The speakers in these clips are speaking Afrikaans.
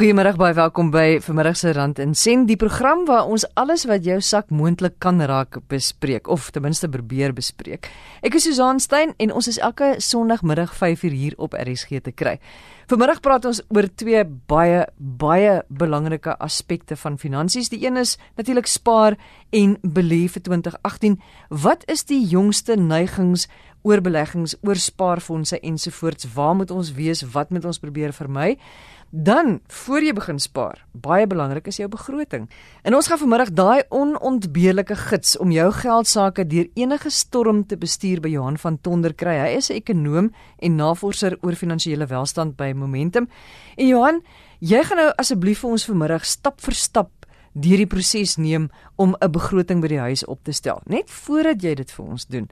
Goeiemôre, baie welkom by Vermiddag se Rand en Sent, die program waar ons alles wat jou sak moontlik kan raak bespreek of ten minste probeer bespreek. Ek is Susan Stein en ons is elke Sondagmiddag 5uur hier op RSG te kry. Vanmiddag praat ons oor twee baie baie belangrike aspekte van finansies. Die een is natuurlik spaar en belê vir 2018. Wat is die jongste neigings oor beleggings, oor spaarfondse ensovoorts? Waar moet ons wees? Wat moet ons probeer vermy? Dan, voor jy begin spaar, baie belangrik is jou begroting. En ons gaan vanmiddag daai onontbeerlike gids om jou geld sake deur enige storm te bestuur by Johan van Tonder kry. Hy is 'n ekonom en navorser oor finansiële welstand by Momentum. En Johan, jy gaan nou asseblief vir ons vanmiddag stap vir stap deur die proses neem om 'n begroting by die huis op te stel. Net voordat jy dit vir ons doen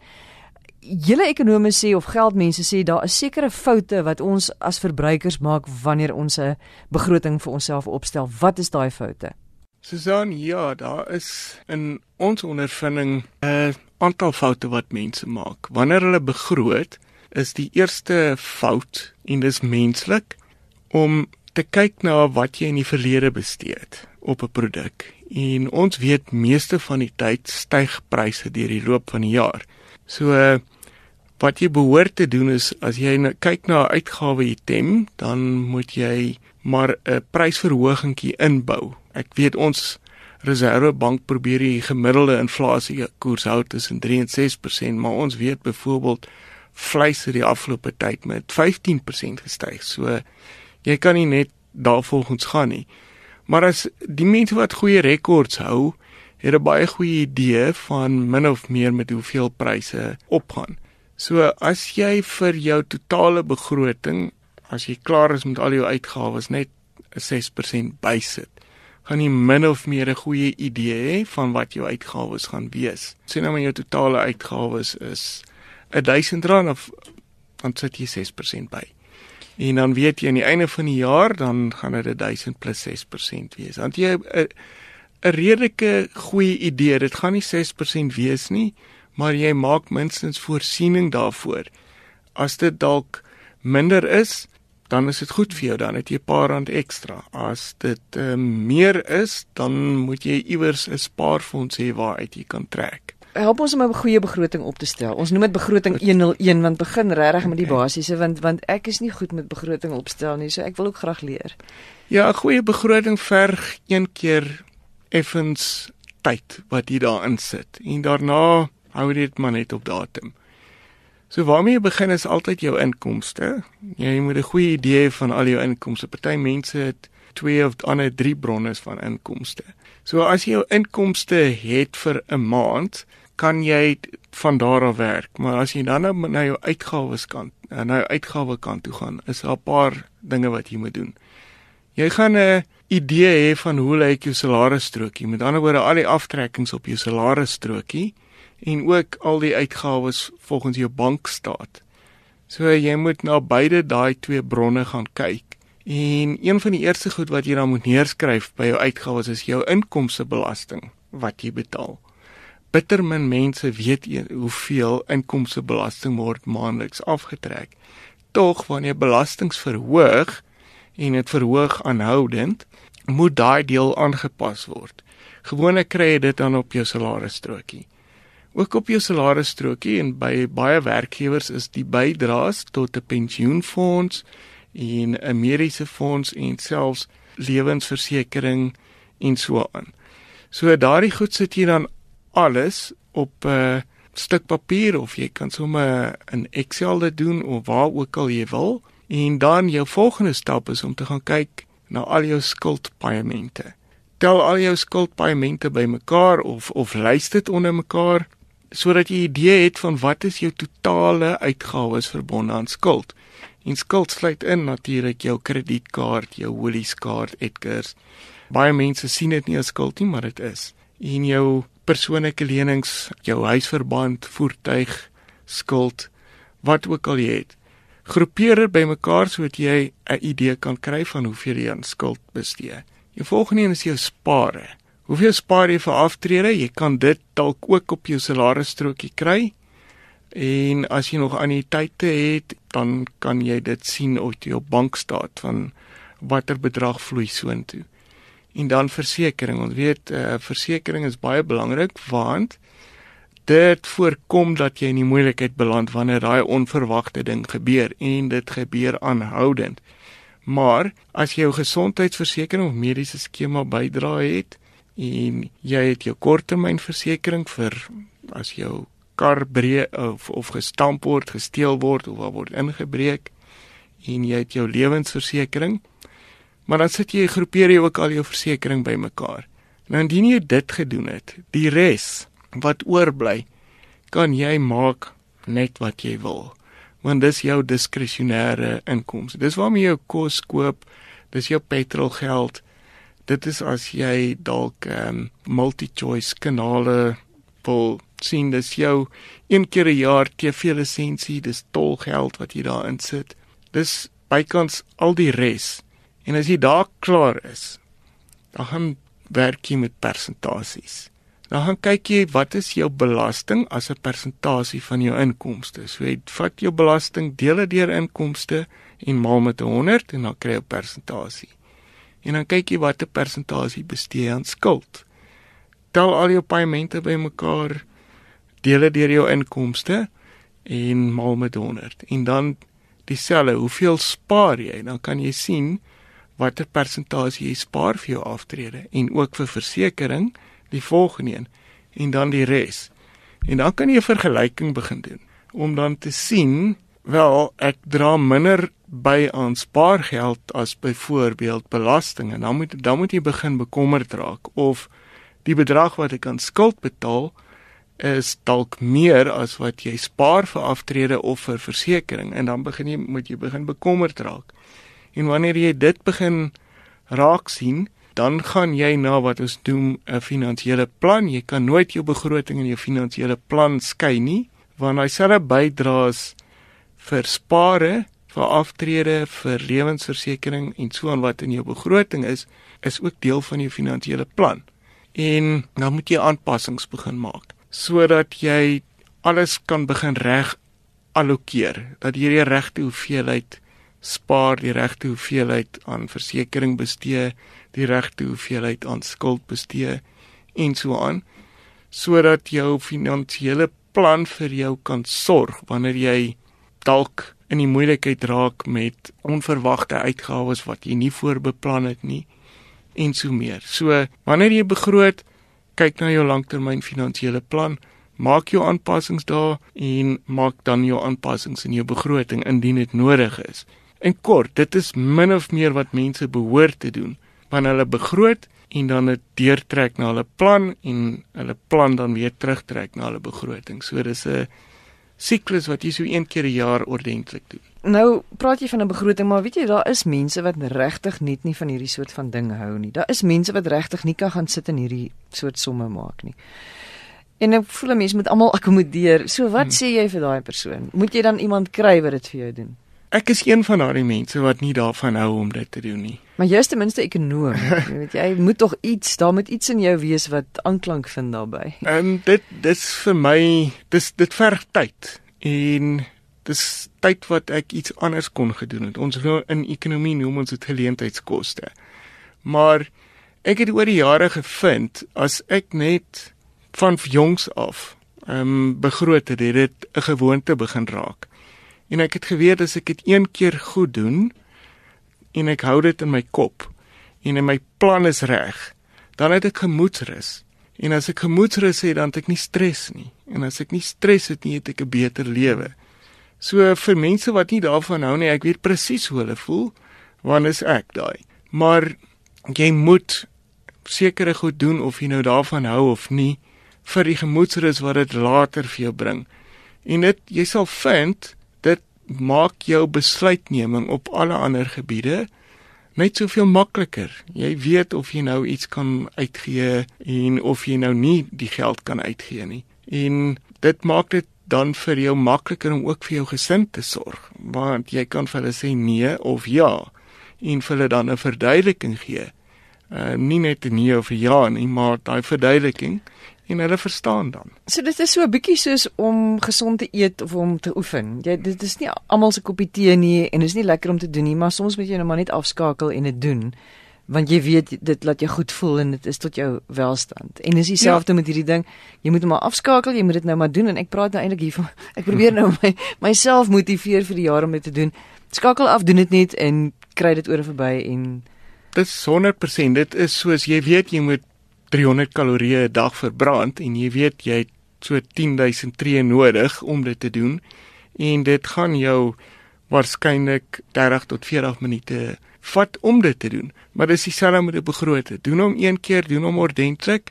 julle ekonome sê of geldmense sê daar is sekere foute wat ons as verbruikers maak wanneer ons 'n begroting vir onsself opstel. Wat is daai foute? Susan, ja, daar is in ons ondervinding 'n aantal foute wat mense maak. Wanneer hulle begroot, is die eerste fout en dis menslik om te kyk na wat jy in die verlede bestee het op 'n produk. En ons weet meeste van die tyd styg pryse deur die loop van die jaar. So wat jy behoort te doen is as jy nou kyk na 'n uitgawe item, dan moet jy maar 'n prysverhogingkie inbou. Ek weet ons Reservebank probeer die gemiddelde inflasie koers hou tussen 3 en 6%, maar ons weet byvoorbeeld vleis het die afgelope tyd met 15% gestyg. So jy kan nie net daarvolgens gaan nie. Maar as die mense wat goeie rekords hou, het 'n baie goeie idee van min of meer met hoeveel pryse opgaan. So as jy vir jou totale begroting, as jy klaar is met al jou uitgawes net 'n 6% bysit, gaan jy min of meer 'n goeie idee hê van wat jou uitgawes gaan wees. Sien nou maar jou totale uitgawes is R1000 of dan sit jy 6% by. En dan weet jy aan die einde van die jaar dan gaan dit 1000 plus 6% wees. Want jy 'n 'n redelike goeie idee. Dit gaan nie 6% wees nie, maar jy maak minstens voorsiening daarvoor. As dit dalk minder is, dan is dit goed vir jou, dan het jy 'n paar rand ekstra. As dit uh, meer is, dan moet jy iewers 'n spaarfonds hê waaruit jy kan trek. Help ons om 'n goeie begroting op te stel. Ons noem dit begroting 101 want begin regtig met die basiese want want ek is nie goed met begroting opstel nie, so ek wil ook graag leer. Ja, 'n goeie begroting verg een keer effens tyd wat jy daarin sit en daarna hou dit maar net op datum. So waarmee jy begin is altyd jou inkomste. Jy moet 'n goeie idee van al jou inkomste. Party mense het twee of ander drie bronne van inkomste. So as jy jou inkomste het vir 'n maand, kan jy van daar af werk. Maar as jy dan nou na jou uitgawes kant, na jou uitgawe kant toe gaan, is daar 'n paar dinge wat jy moet doen. Jy gaan 'n idee hê van hoe lyk jou salarisstrokie. Met ander woorde, al die aftrekkings op jou salarisstrokie en ook al die uitgawes volgens jou bankstaat. So jy moet na beide daai twee bronne gaan kyk. En een van die eerste goed wat jy dan moet neerskryf by jou uitgawes is jou inkomstebelasting wat jy betaal. Bitter min mense weet hoeveel inkomstebelasting word maandeliks afgetrek. Tog wanneer belastings verhoog en dit verhoog aanhoudend, moet daai deel aangepas word. Gewoonlik kry jy dit dan op jou salarisstrokie. Ook op jou salarisstrokie en by baie werkgewers is die bydraes tot 'n pensioenfonds en 'n mediese fonds en selfs lewensversekering en so aan. So daardie goed sit jy dan alles op 'n uh, stuk papier of jy kan sommer in Excel dit doen of waar ook al jy wil en dan jou volgende stap is om te gaan kyk na al jou skuldpaemente. Tel al jou skuldpaemente bymekaar of of lys dit onder mekaar sodat jy 'n idee het van wat is jou totale uitgawes verbonde aan skuld. En skuld sluit in natuurlik jou kredietkaart, jou Woolies-kaart, Edgars. Baie mense sien dit nie as skuld nie, maar dit is. En jou persoonlike lenings, jou huisverband, voertuig, skuld, wat ook al jy het groepeer dit bymekaar sodat jy 'n idee kan kry van hoeveel jy aan skuld bestee. Die volgende een is jou spare. Hoeveel spaar jy vir aftrede? Jy kan dit dalk ook op jou salarisstrokie kry. En as jy nog anniteite het, dan kan jy dit sien op jou bankstaat van watter bedrag vloei soontoe. En dan versekerings. Ons weet uh, versekerings is baie belangrik want dit voorkom dat jy in die moeilikheid beland wanneer daai onverwagte ding gebeur en dit gebeur aanhoudend. Maar as jy jou gesondheidsversekering of mediese skema bydra het en jy het jou korttermynversekering vir as jou kar breek of of gestamp word, gesteel word of word ingebreek en jy het jou lewensversekering, maar dan sit jy groepeer jy ook al jou versekerings bymekaar. Nou indien jy dit gedoen het, die res wat oorbly, kan jy maak net wat jy wil. Want dis jou diskresionêre inkomste. Dis waarmee jy jou kos koop, dis jou petrolgeld. Dit is as jy dalk ehm um, multi-choice kanale wil sien, dis jou een keer 'n jaar TV lisensie, dis tolgeld wat jy daar insit. Dis bykans al die res. En as jy daar klaar is, dan gaan werk jy met persentasies. Dan gaan kyk jy wat is jou belasting as 'n persentasie van jou inkomste. So jy vat jou belasting, deel dit deur inkomste en maal met 100 en dan kry jy 'n persentasie. En dan kyk jy watter persentasie bestee jy aan skuld. Tel al jou paemente bymekaar, deel dit deur jou inkomste en maal met 100. En dan dieselfde, hoeveel spaar jy? Dan kan jy sien watter persentasie jy spaar vir jou aftrede en ook vir versekerings die volgende een en dan die res. En dan kan jy 'n vergelyking begin doen om dan te sien, wel, ek dra minder by aan spaargeld as byvoorbeeld belasting en dan moet dan moet jy begin bekommerd raak of die bedrag wat ek aan skuld betaal is dalk meer as wat jy spaar vir aftrede of vir versekerings en dan begin jy moet jy begin bekommerd raak. En wanneer jy dit begin raak sien, dan gaan jy na wat ons noem 'n finansiële plan. Jy kan nooit jou begroting en jou finansiële plan skei nie, want hy selfe bydraes vir spare, vir aftrede, vir lewensversekering en so aan wat in jou begroting is, is ook deel van jou finansiële plan. En dan moet jy aanpassings begin maak sodat jy alles kan begin reg allokeer, dat jy die regte hoeveelheid spaar, die regte hoeveelheid aan versekerings bestee, die regte hoeveelheid aan skuld bestee en so aan sodat jou finansiële plan vir jou kan sorg wanneer jy dalk in die moeilikheid raak met onverwagte uitgawes wat jy nie voorbeplan het nie en so meer. So wanneer jy begroot, kyk na jou langtermyn finansiële plan, maak jou aanpassings daar en maak dan jou aanpassings in jou begroting indien dit nodig is. En kort, dit is min of meer wat mense behoort te doen wanneer hulle begroot en dan dit deurtrek na hulle plan en hulle plan dan weer terugtrek na hulle begroting. So dis 'n siklus wat jy so een keer 'n jaar ordentlik doen. Nou praat jy van 'n begroting, maar weet jy daar is mense wat regtig net nie van hierdie soort van ding hou nie. Daar is mense wat regtig nie kan gaan sit en hierdie soort somme maak nie. En ek voel 'n mens moet almal akkommodeer. So wat hmm. sê jy vir daai persoon? Moet jy dan iemand kry wat dit vir jou doen? Ek is een van daardie mense wat nie daarvan hou om dit te doen nie. Maar jy is ten minste ekonom. jy weet jy moet tog iets, daar moet iets in jou wees wat aanklank vind daarbey. En um, dit dis vir my dis dit verg tyd en dis tyd wat ek iets anders kon gedoen het. Ons nou in ekonomie noem ons dit geleentheidskoste. Maar ek het oor die jare gevind as ek net van jongs af ehm um, begroot het, het dit 'n gewoonte begin raak. En ek het geweet as ek dit een keer goed doen en ek hou dit in my kop en in my plan is reg, dan het ek gemoedsrus. En as ek gemoedsrus het, dan het ek nie stres nie. En as ek nie stres het nie, het ek 'n beter lewe. So vir mense wat nie daarvan hou nie, ek weet presies hoe hulle voel, want is ek daai. Maar jy moet sekere goed doen of jy nou daarvan hou of nie vir die gemoedsrus wat dit later vir jou bring. En dit jy sal vind maak jou besluitneming op alle ander gebiede net soveel makliker. Jy weet of jy nou iets kan uitgee en of jy nou nie die geld kan uitgee nie. En dit maak dit dan vir jou makliker om ook vir jou gesin te sorg, want jy kan vir hulle sê nee of ja en vir hulle dan 'n verduideliking gee. Uh nie net 'n nee of 'n ja nie, maar daai verduideliking en hulle verstaan dan. So dit is so 'n bietjie soos om gesond te eet of om te oefen. Jy dit is nie almal se kopie tee nie en dit is nie lekker om te doen nie, maar soms moet jy nou maar net afskakel en dit doen want jy weet dit laat jou goed voel en dit is tot jou welstand. En dis dieselfde ja. met hierdie ding. Jy moet hom maar afskakel, jy moet dit nou maar doen en ek praat nou eintlik hiervan. Ek probeer nou my myself motiveer vir die jaar om dit te doen. Skakel af, doen dit net en kry dit oor en verby en dit is 100% dit is soos jy weet jy moet 300 kalorieë 'n dag verbrand en jy weet jy het so 10000 tree nodig om dit te doen en dit gaan jou waarskynlik 30 tot 40 minute vat om dit te doen. Maar dis dieselfde met 'n begroting doen hom een keer doen hom ordentlik.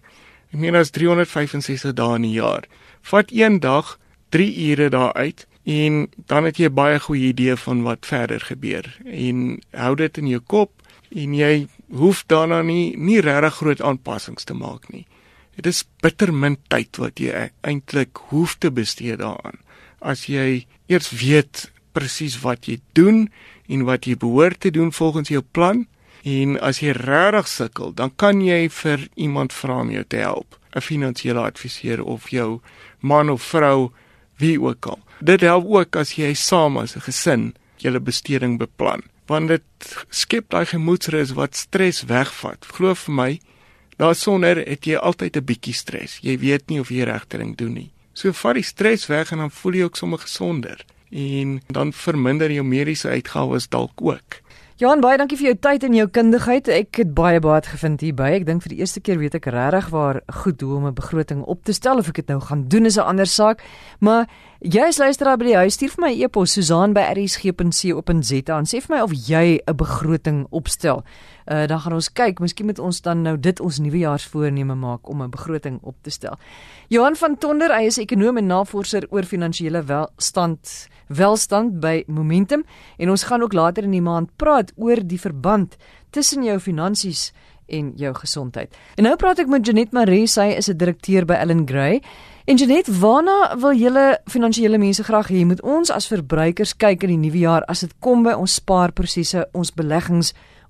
Ek meen as 365 dae in 'n jaar. Vat een dag 3 ure daaruit en dan het jy 'n baie goeie idee van wat verder gebeur. En hou dit in jou kop en jy hoef daarna nie nie regtig groot aanpassings te maak nie. Dit is bitter min tyd wat jy e-, eintlik hoef te bestee daaraan. As jy eers weet presies wat jy doen en wat jy behoort te doen volgens jou plan en as jy regtig sukkel, dan kan jy vir iemand vra om jou te help, 'n finansiële adviseur of jou man of vrou wie ook al. Dit help ook as jy saam as 'n gesin julle besteding beplan want dit skep daai gemoedsrus wat stres wegvat. Glo vir my, daarsonder het jy altyd 'n bietjie stres. Jy weet nie of jy regte ding doen nie. So vat die stres weg en dan voel jy ook sommer gesonder en dan verminder jou mediese uitgawes dalk ook. Johan, baie dankie vir jou tyd en jou kundigheid. Ek het baie baat gevind hierby. Ek dink vir die eerste keer weet ek regtig waar goed hoe om 'n begroting op te stel of ek dit nou gaan doen is 'n ander saak. Maar jy is luisteraar by die huis, stuur vir my e-pos Susan@rsg.co.za en sê vir my of jy 'n begroting opstel. Uh dan gaan ons kyk, miskien moet ons dan nou dit ons nuwejaarsvoorneme maak om 'n begroting op te stel. Johan van Tonder, hy is ekonom en navorser oor finansiële welstand welstand by Momentum en ons gaan ook later in die maand praat oor die verband tussen jou finansies en jou gesondheid. En nou praat ek met Janet Maree, sy is 'n direkteur by Ellen Gray. En Janet, waarna wil julle finansiële mense graag hê moet ons as verbruikers kyk in die nuwe jaar as dit kom by ons spaarprosesse, ons beleggings,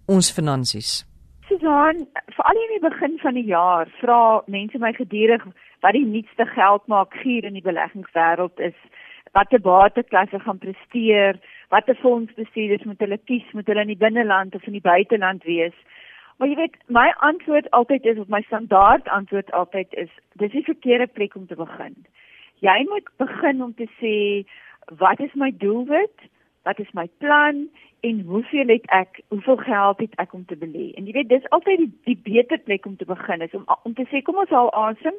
ons finansies? Susan, veral in die begin van die jaar vra mense my gedurig wat die nuutste geld maak gier in die beleggingswêreld is watter bateklasse gaan presteer, watter fondsbestuurders moet hulle kies, moet hulle in die binneland of in die buiteland wees. Maar jy weet, my antwoord altyd is of my standaard antwoord altyd is, dis die verkeerde plek om te begin. Jy moet begin om te sê wat is my doelwit? Wat is my plan en hoeveel het ek, hoeveel geld het ek om te belê? En jy weet, dis altyd die, die beter plek om te begin is om om te sê kom ons haal asem,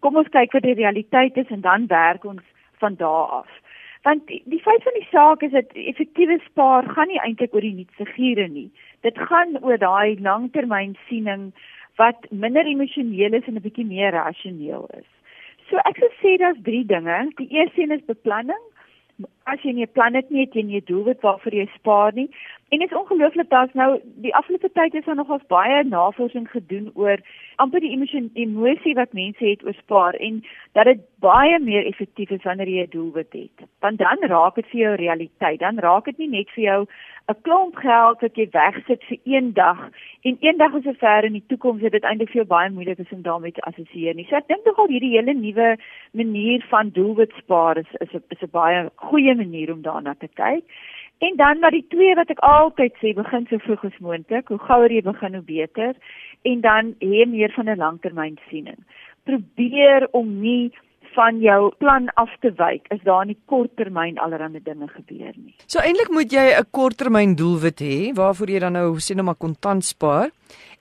kom ons kyk wat die realiteit is en dan werk ons van daar af. Want die, die feit van die saak is dat effektiewe spaar gaan nie eintlik oor die nuutste giere nie. Dit gaan oor daai langtermynsiening wat minder emosioneel is en 'n bietjie meer rasioneel is. So ek sou sê daar's drie dinge. Die eerste een is beplanning. As jy nie 'n plan het nie, het jy nie 'n doelwit waarvoor jy spaar nie. En dit is ongelooflik dat nou die afgelope tyd is daar nogals baie navorsing gedoen oor amper die emosie wat mense het oor spaar en dat dit baie meer effektief is wanneer jy 'n doelwit het. Want dan raak dit vir jou realiteit. Dan raak dit nie net vir jou 'n klomp geld wat jy wegsit vir een dag en eendag is so ver in die toekoms dat dit eintlik vir jou baie moeilik is om daarmee te assosieer nie. So ek dink nogal hierdie hele nuwe manier van doelwit spaar is is 'n baie goeie manier om daarna te kyk. En dan maar die twee wat ek altyd sê, begin so vroeg as moontlik. Hoe gouer jy begin, hoe beter. En dan hê meer van 'n langtermynsiening. Probeer om nie van jou plan af te wyk as daar in die korttermyn allerlei dinge gebeur nie. So eintlik moet jy 'n korttermyn doelwit hê waarvoor jy dan nou sê nou maar kontant spaar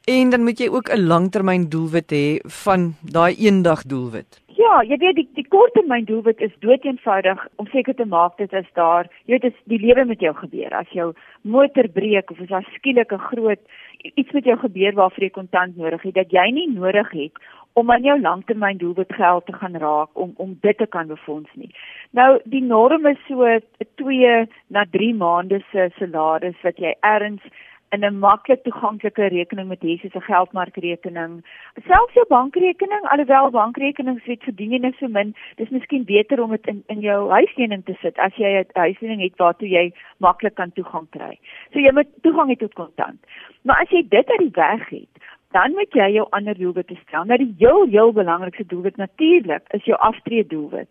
en dan moet jy ook 'n langtermyn doelwit hê van daai eendag doelwit. Ja, jy weet die die korttermyn doelwit is doeteenvoudig om seker te maak dit is daar, jy weet dis die lewe met jou gebeur. As jou motor breek of as daar skielik 'n groot iets met jou gebeur waarvoor jy kontant nodig het, dat jy nie nodig het om aan jou langtermyn doelwit geld te gaan raak om om dit te kan befonds nie. Nou die norm is so 2 na 3 maande se salaris wat jy erns in 'n maklik toeganklike rekening met Jesus se geldmarkrekening. Selfs jou bankrekening, alhoewel bankrekenings weet verdien jy net so min, dis miskien beter om dit in in jou huislening te sit as jy 'n huislening het waartoe jy maklik kan toegang kry. So jy moet toegang hê tot kontant. Maar as jy dit uit die weg het, dan moet jy jou ander doelwitte stel. Nou die heel heel belangrikste doelwit natuurlik is jou aftree doelwit.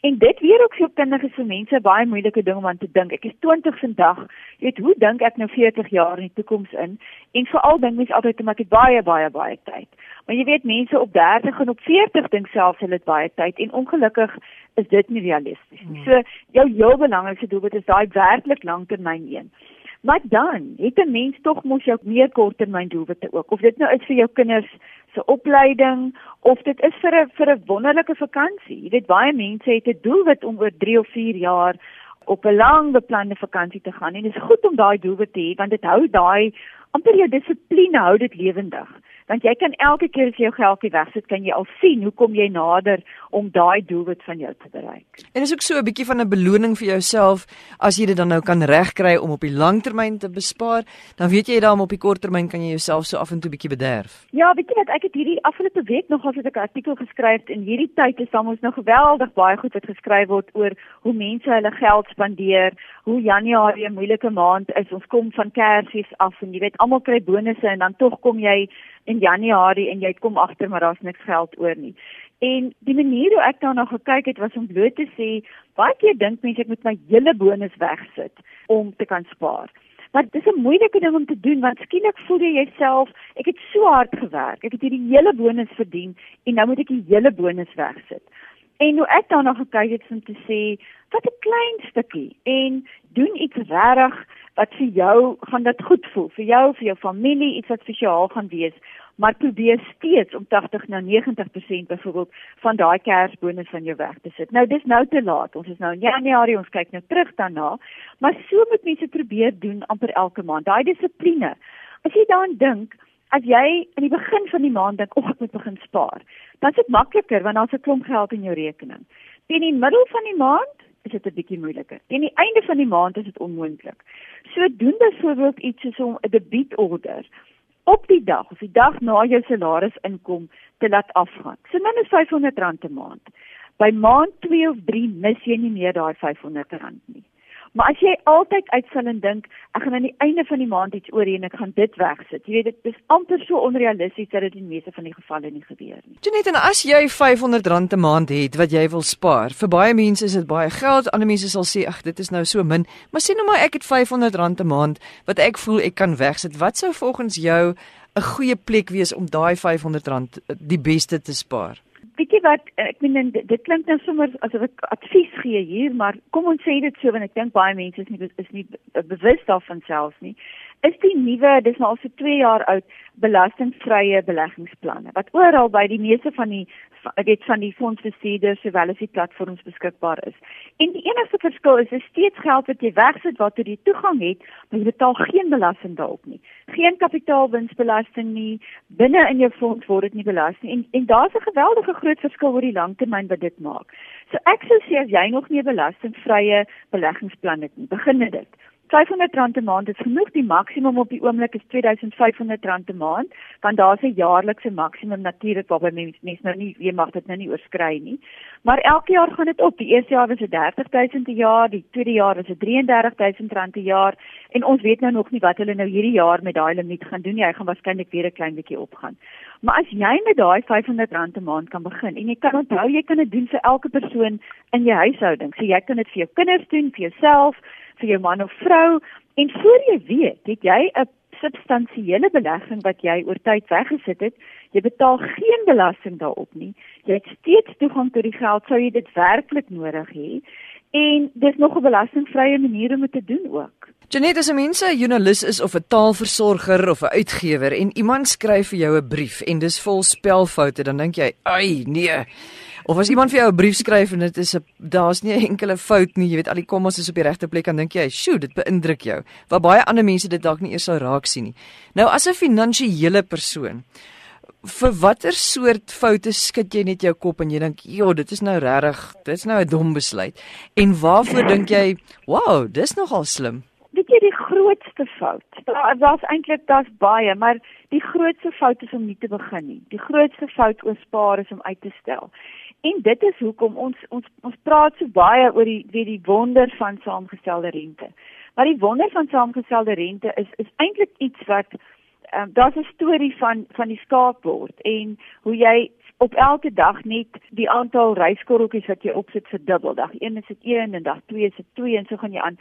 En dit weer ook vir kinders is vir mense baie moeilike ding om aan te dink. Ek is 20 vandag. Jy weet, hoe dink ek nou 40 jaar in die toekoms in? En veral dink mense altyd om ek het baie baie baie tyd. Maar jy weet mense op 30 en op 40 dink selfs hulle het baie tyd en ongelukkig is dit nie realisties nie. Hmm. So jou heel belangrikste doelwit is daai werklik langtermyn een. Maar dan het 'n mens tog mos jou meer korttermyn doelwitte ook. Of dit nou is vir jou kinders se opleiding of dit is vir 'n vir 'n wonderlike vakansie. Jy weet baie mense het 'n doelwit om oor 3 of 4 jaar op 'n lang beplande vakansie te gaan en dit is goed om daai doelwit te hê want dit hou daai amper jou dissipline hou dit lewendig want jy kan elke keer as jy jou geldjie wegsit, kan jy al sien hoe kom jy nader om daai doelwit van jou te bereik. En is ook so 'n bietjie van 'n beloning vir jouself as jy dit dan nou kan regkry om op die langtermyn te bespaar, dan weet jy dan op die korttermyn kan jy jouself so af en toe bietjie bederf. Ja, weet jy wat, ek het hierdie afgelope week nog as ek 'n artikel geskryf en hierdie tyd is dan ons nou geweldig baie goed wat geskryf word oor hoe mense hulle geld spandeer, hoe Januarie 'n moeilike maand is. Ons kom van Kersfees af en jy weet almal kry bonusse en dan tog kom jy in Januarie en jy kom agter maar daar's niks geld oor nie. En die manier hoe ek daarna gekyk het was om bloot te sê, baie keer dink mense ek moet my hele bonus wegsit om te kan spaar. Maar dis 'n moeilike ding om te doen want skielik voel jy jouself, ek het so hard gewerk, ek het hierdie hele bonus verdien en nou moet ek die hele bonus wegsit. En nou ek daarna gekyk het om te sê, wat 'n klein stukkie en doen iets regtig wat vir jou gaan dit goed voel, vir jou, vir jou familie, iets wat spesiaal gaan wees maar probeer steeds om 80 na 90% byvoorbeeld van daai kersbonus van jou weg te sit. Nou dis nou te laat. Ons is nou in Januarie, ons kyk nou terug daarna, maar so moet mense probeer doen amper elke maand. Daai dissipline. As jy daaraan dink, as jy in die begin van die maand dink, "Ag, ek moet begin spaar." Dan is dit makliker want daar's 'n klomp geld in jou rekening. Teen die middel van die maand is dit 'n bietjie moeiliker. Teen die einde van die maand is dit onmoontlik. So doen byvoorbeeld iets soos om 'n debietorder op die dag of die dag na jou salaris inkom te laat afgaan. So min is R500 'n maand. By maand 2 of 3 mis jy nie meer daai R500 nie. Maar as jy altyd uitstel en dink ek gaan aan die einde van die maand iets oor hê en ek gaan dit wegsit. Jy weet dit is amper so onrealisties dat dit in meeste van die gevalle nie gebeur nie. Janet, en as jy R500 'n maand het wat jy wil spaar, vir baie mense is dit baie geld. Ander mense sal sê ag, dit is nou so min. Maar sê nou maar ek het R500 'n maand wat ek voel ek kan wegsit. Wat sou volgens jou 'n goeie plek wees om daai R500 die beste te spaar? Bietjie wat ek meen dit klink nou sommer asof ek advies gee hier, maar kom ons sê dit so want ek dink baie mense is nie is nie bewus daarvan self nie. Is die nuwe, dis nou al so 2 jaar oud, belastingvrye beleggingsplanne wat oral by die meeste van die weet van die fondsbestuurders sowel as die platforms beskikbaar is. En die enigste verskil is dis steeds geld wat jy wegsit waartoe jy toegang het, maar jy betaal geen belasting daarop nie. Geen kapitaalwinsbelasting nie. Binne in jou fonds word dit nie belas nie. En en daar's 'n geweldige groot verskil oor die langtermyn wat dit maak. So ek sou sê as jy nog nie 'n belastingvrye beleggingsplan het nie, begin dit. R500 'n maand is genoeg. Die maksimum op die oomblik is R2500 'n maand, want daar's 'n jaarlikse maksimum natuurlik waarby mense mens nou nie jy mag dit nou nie oorskry nie. Maar elke jaar gaan dit op. Die eerste jaar was dit R30000 'n jaar, die tweede jaar was dit R33000 'n jaar en ons weet nou nog nie wat hulle nou hierdie jaar met daai limiet gaan doen nie. Hy gaan waarskynlik weer 'n klein bietjie opgaan. Maar as jy met daai R500 'n maand kan begin en jy kan onthou jy kan dit doen vir elke persoon in jou huishouding. So jy kan dit vir jou kinders doen, vir jouself, vir jou man of vrou en voor jy weet, het jy 'n substansiële belegging wat jy oor tyd weggesit het. Jy betaal geen belasting daarop nie. Jy het steeds toegang tot die geld sou jy dit werklik nodig hê. En dis nog 'n belastingvrye manier om dit te doen ook. Janet, as 'n mens 'n joernalis is of 'n taalversorger of 'n uitgewer en iemand skryf vir jou 'n brief en dis vol spelfoute, dan dink jy, "Ai, nee." Of as iemand vir jou 'n brief skryf en dit is 'n daar's nie 'n enkele fout nie, jy weet al die kommas is op die regte plek, dan dink jy, "Sjoe, dit beïndruk jou." Waar baie ander mense dit dalk nie eers sou raak sien nie. Nou as 'n finansiële persoon, vir watter soort foute skud jy net jou kop en jy dink, "Jo, dit is nou regtig, dit is nou 'n dom besluit." En waarvoor dink jy, "Wow, dis nogal slim." Weet jy die grootste fout? Daar daar's eintlik daar's baie, maar die grootste fout is om nie te begin nie. Die grootste fout oor spaar is om uit te stel. En dit is hoekom ons ons ons praat so baie oor die weet die wonder van saamgestelde rente. Maar die wonder van saamgestelde rente is is eintlik iets wat um, daar's 'n storie van van die skaakbord en hoe jy op elke dag net die aantal ryskorreltjies wat jy opsit verdubbel. Dag 1 is dit 1 en dag 2 is dit 2 en so gaan jy aan.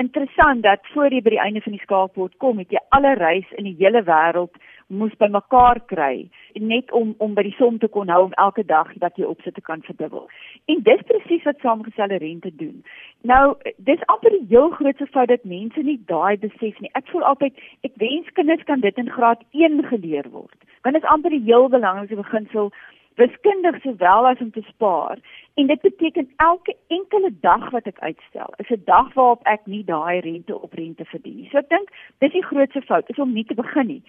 Interessant dat voor jy by die einde van die skaakbord kom, het jy alle rys in die hele wêreld moes bymekaar kry net om om by die som te kon hou om elke dag wat jy opsit te kan verdubbel. En dis presies wat saamgestelde rente doen. Nou, dis amper die heel grootste fout dat mense nie daai besef nie. Ek voel altyd ek wens kinders kan dit in graad 1 geleer word. Want dit is amper die heel belangrikste beginsel wiskundig sowel as om te spaar. En dit beteken elke enkele dag wat ek uitstel, is 'n dag waarop ek nie daai rente op rente verdien nie. So ek dink dis die grootste fout is om nie te begin nie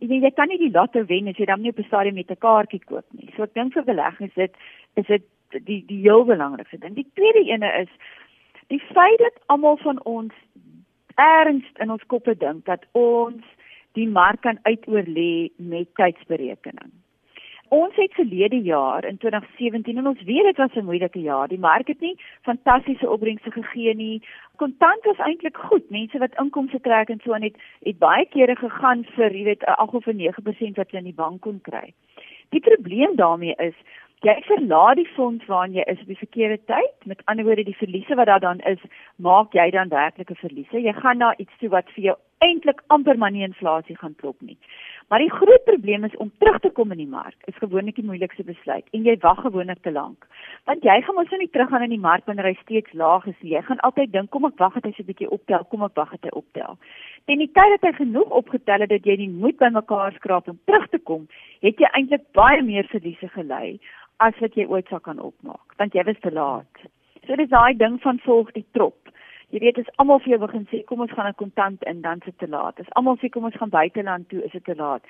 jy jy kan nie die lotto wen as jy dan nie op 'n stadium met 'n kaartjie koop nie. So ek dink vir beleggings is dit is dit die die heel belangrikste ding. Die tweede ene is die feit dat almal van ons erns in ons koppe dink dat ons die mark kan uitoorlê met tydsberekening. Ons het verlede jaar in 2017 en ons weet dit was 'n moeilike jaar. Die mark het nie fantastiese opbrengste gegee nie. Kontant was eintlik goed. Mense wat inkomste trek en so aan het het baie kere gegaan vir, jy weet, 'n 8 of 'n 9% wat hulle in die bank kon kry. Die probleem daarmee is jy verlaat die fonds waarin jy is op die verkeerde tyd. Met ander woorde, die verliese wat daar dan is, maak jy dan werklike verliese. Jy gaan na iets toe wat vir jou eintlik amper maar nie inflasie gaan klop nie. Maar die groot probleem is om terug te kom in die mark. Is gewoonlik die moeilikste besluit en jy wag gewoonlik te lank. Want jy gaan mos nou nie teruggaan in die mark wanneer hy steeds laag is nie. Jy gaan altyd dink kom ek wag dat hy so 'n bietjie optel, kom ek wag dat hy optel. En die tyd dat hy genoeg opgetel het dat jy nie moet bymekaar skraap om terug te kom, het jy eintlik baie meer verliese gelei as wat jy ooit sou kan opmaak, want jy was te laat. So dis daai ding van volg die trop. Jy weet as almal vir jou begin sê kom ons gaan 'n kontant in dan se te laat. As almal sê kom ons gaan buiteland toe is dit te laat.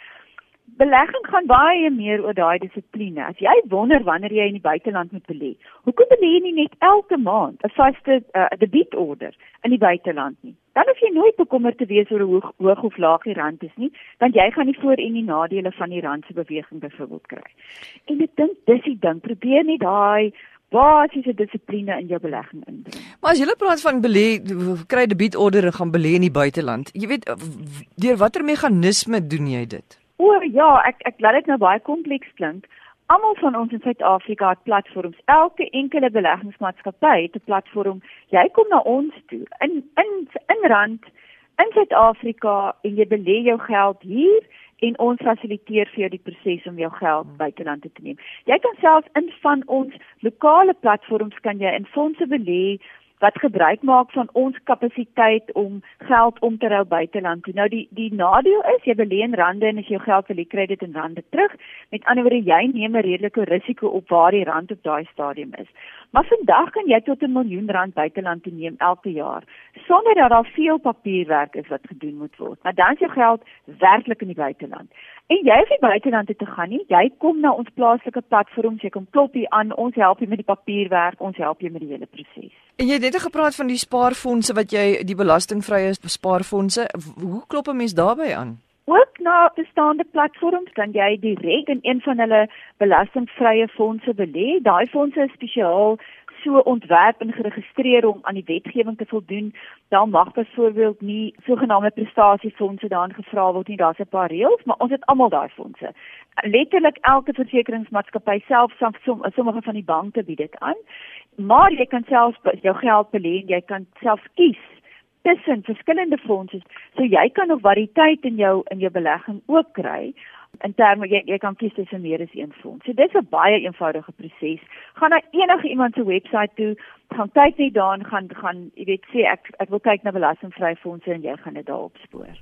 Belegging gaan baie meer oor daai dissipline. As jy wonder wanneer jy in die buiteland moet belê, hoekom belê jy nie net elke maand 'n vaste uh, debietorder in die buiteland nie? Dan hoef jy nooit bekommerd te wees oor hoe hoog of laag die rand is nie, want jy gaan nie voor en die nadele van die rand se beweging byvoorbeeld kry. En ek dink dis die ding, probeer nie daai basiese dissipline in jou belegging inbring. Maar as jy praat van belê, kry debietorders gaan belê in die buiteland. Jy weet deur watter meganisme doen jy dit? O ja, ek ek laat dit nou baie kompleks klink. Almal van ons in Suid-Afrika het platforms. Elke enkele beleggingsmaatskappy het 'n platform. Jy kom na ons toe in in in rand in Suid-Afrika en jy belê jou geld hier en ons fasiliteer vir jou die proses om jou geld buiteland te neem. Jy kan self in van ons lokale platforms kan jy in fondse belê wat gebruik maak van ons kapasiteit om geld om te ruil buiteland toe. Nou die die nadeel is jy belê in rande en as jou geld wil kry dit in rande terug. Met ander woorde jy neem 'n redelike risiko op waar die rand op daai stadium is. Maar vandag kan jy tot 'n miljoen rand buiteland toe neem elke jaar sonder dat daar veel papierwerk is wat gedoen moet word. Maar dan is jou geld werklik in die buiteland. En jy hoef nie buiteland toe te gaan nie. Jy kom na ons plaaslike platforms, jy kom klop hier aan, ons help jou met die papierwerk, ons help jou met die hele proses. En jy het net gepraat van die spaarfondse wat jy die belastingvrye spaarfondse, hoe klop 'n mens daarbey aan? Ook na bestaande platforms kan jy direk in een van hulle belastingvrye fondse belê. Daai fondse is spesiaal so ontwerp en geregistreer om aan die wetgewing te voldoen. Dan mag byvoorbeeld nie sogenaamde prestasiefondse daarin gevra word nie. Daar's 'n paar reëls, maar ons het almal daai fondse. Letterlik elke versekeringsmaatskappy self sommige van die banke bied dit aan. Maar jy kan self jou geld belê en jy kan self kies tussen verskillende fondse. So jy kan nog variëteit in jou in jou belegging ook kry. In terme jy jy kan kies tussen meer as een fonds. So dis 'n baie eenvoudige proses. Gaan na enige iemand se webwerf toe, gaan kyk net daar en gaan gaan jy weet sê ek ek wil kyk na belastingvrye fondse en jy gaan dit daar opspoor.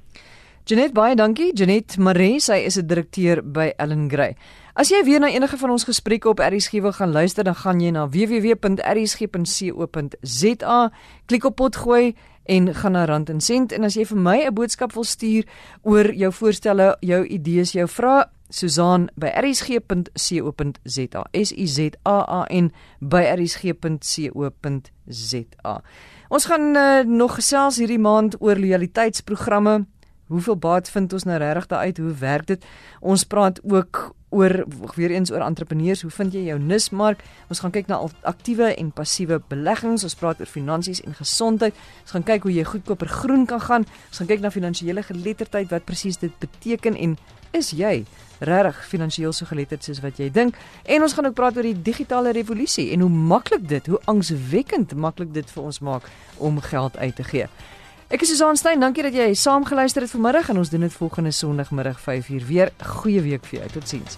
Janet baie dankie. Janet Maree, sy is 'n direkteur by Ellen Gray. As jy weer na enige van ons gesprekke op RSG wil gaan luister, dan gaan jy na www.rsg.co.za, klik op potgooi en gaan na Rand en Sent en as jy vir my 'n boodskap wil stuur oor jou voorstelle, jou idees, jou vrae, Susan by rsg.co.za. S U Z A A N by rsg.co.za. Ons gaan uh, nog gesels hierdie maand oor loyaliteitsprogramme Hoeveel baat vind ons nou regtig daaruit? Hoe werk dit? Ons praat ook oor weer eens oor entrepreneurs. Hoe vind jy jou nismark? Ons gaan kyk na aktiewe en passiewe beleggings. Ons praat oor finansies en gesondheid. Ons gaan kyk hoe jy goedkoper groen kan gaan. Ons gaan kyk na finansiële geletterdheid, wat presies dit beteken en is jy regtig finansiëel so geletterd soos wat jy dink? En ons gaan ook praat oor die digitale revolusie en hoe maklik dit, hoe angswekkend maklik dit vir ons maak om geld uit te gee. Ek is Susan Stein, dankie dat jy saam geluister het vanmiddag en ons doen dit volgende Sondagmiddag 5uur weer. Goeie week vir jou. Totsiens.